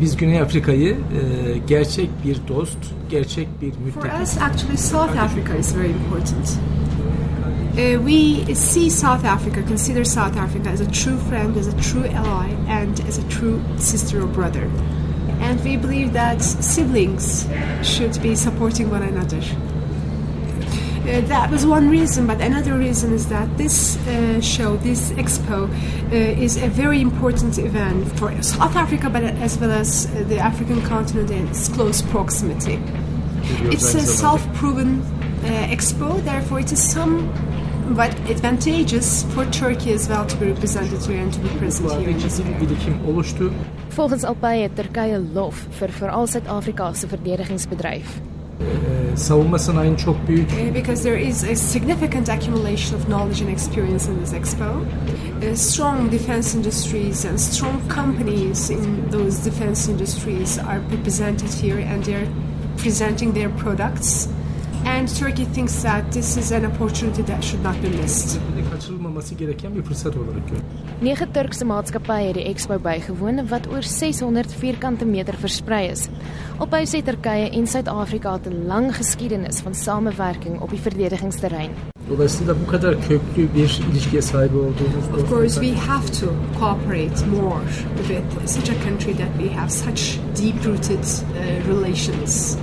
Biz Güney Afrika'yı e, gerçek bir dost, gerçek bir For us, actually, South Africa is very important. Uh, we see South Africa, consider South Africa as a true friend, as a true ally, and as a true sister or brother. And we believe that siblings should be supporting one another. Uh, that was one reason, but another reason is that this uh, show, this expo, uh, is a very important event for South Africa, but as well as uh, the African continent and its close proximity. It's a self-proven uh, expo, therefore it is somewhat advantageous for Turkey as well to be represented here and to be present here in this Ciddi bir fair. birikim oluştu. Volgens Alpay het Turkye lof vir veral Suid-Afrika se verdedigingsbedryf. E, sanayinin çok büyük. Uh, because there is a significant accumulation of knowledge and experience in this expo. Uh, strong defense industries and strong companies in those defense industries are represented here and they're presenting their products. And Turkey thinks that this is an opportunity that should not be missed. kaçırılmaması gereken bir fırsat olarak görüyorum. Nege Turkse maatskappye het die expo bygewoon wat oor 600 vierkante meter versprei is. Alpay sê Turkye en Suid-Afrika het 'n lang geskiedenis van samewerking op die verdedigingsterrein. Dolayısıyla bu kadar köklü bir ilişkiye sahip olduğumuz Of course, we have to cooperate more with such a country that we have such deep rooted uh, relations.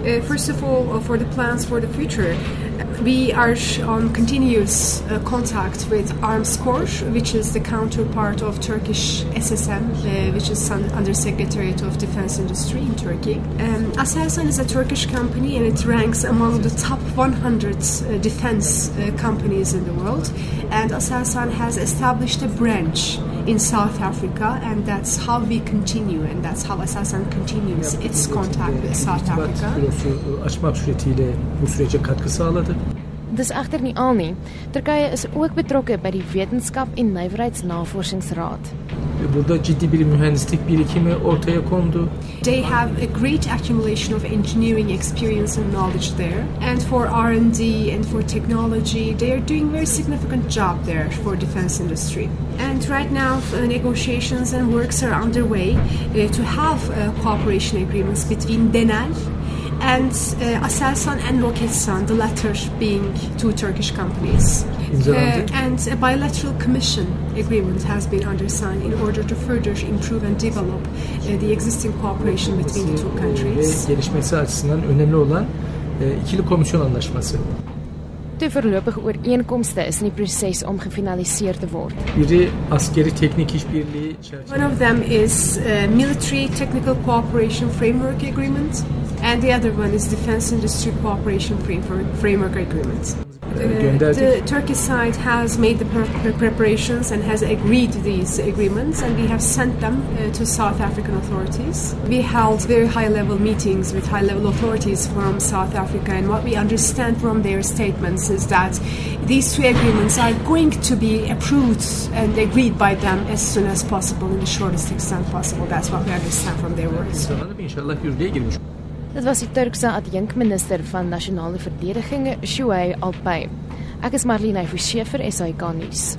Uh, first of all, uh, for the plans for the future, we are on continuous uh, contact with Armscor, which is the counterpart of Turkish SSM, uh, which is un- Under Secretariat of Defense Industry in Turkey. Um, Aselsan is a Turkish company and it ranks among the top 100 uh, defense uh, companies in the world. And Aselsan has established a branch in South Africa, and that's how we continue, and that's how Aselsan continues its contact with South Africa. açmak suretiyle bu sürece katkı sağladı. Dis egter nie al nie. Turkye is ook betrokke by die Wetenskap en Nywerheidsnavorsingsraad. Burada ciddi bir mühendislik birikimi ortaya kondu. They have a great accumulation of engineering experience and knowledge there, and for R&D and for technology, they are doing very significant job there for defense industry. And right now, uh, negotiations and works are underway uh, to have uh, cooperation agreements between Denel and Aselsan and Roketsan, the latter being two Turkish companies. İmzalandı. Uh, and a bilateral commission agreement has been undersigned in order to further improve and develop uh, the existing cooperation between the two Ve countries. gelişmesi açısından önemli olan e, ikili komisyon anlaşması. Twee voorlopige ooreenkomste is in die proses om gefinaliseer te word. Biri askeri teknik işbirliği çerçevesi. One of them is uh, military technical cooperation framework agreement, and the other one is defense industry cooperation framework agreement. Uh, gönderdik. the Turkish side has made the pre- pre- preparations and has agreed to these agreements, and we have sent them uh, to South African authorities. We held very high-level meetings with high-level authorities from South Africa, and what we understand from their statements is that these two agreements are going to be approved and agreed by them as soon as possible, in the shortest extent possible. That's what we understand from their words. Dit was die Turkse adjunkminister van nasionale verdediging, Shuay Alpay. Ek is Marlene Forsiefer, SAK nuus.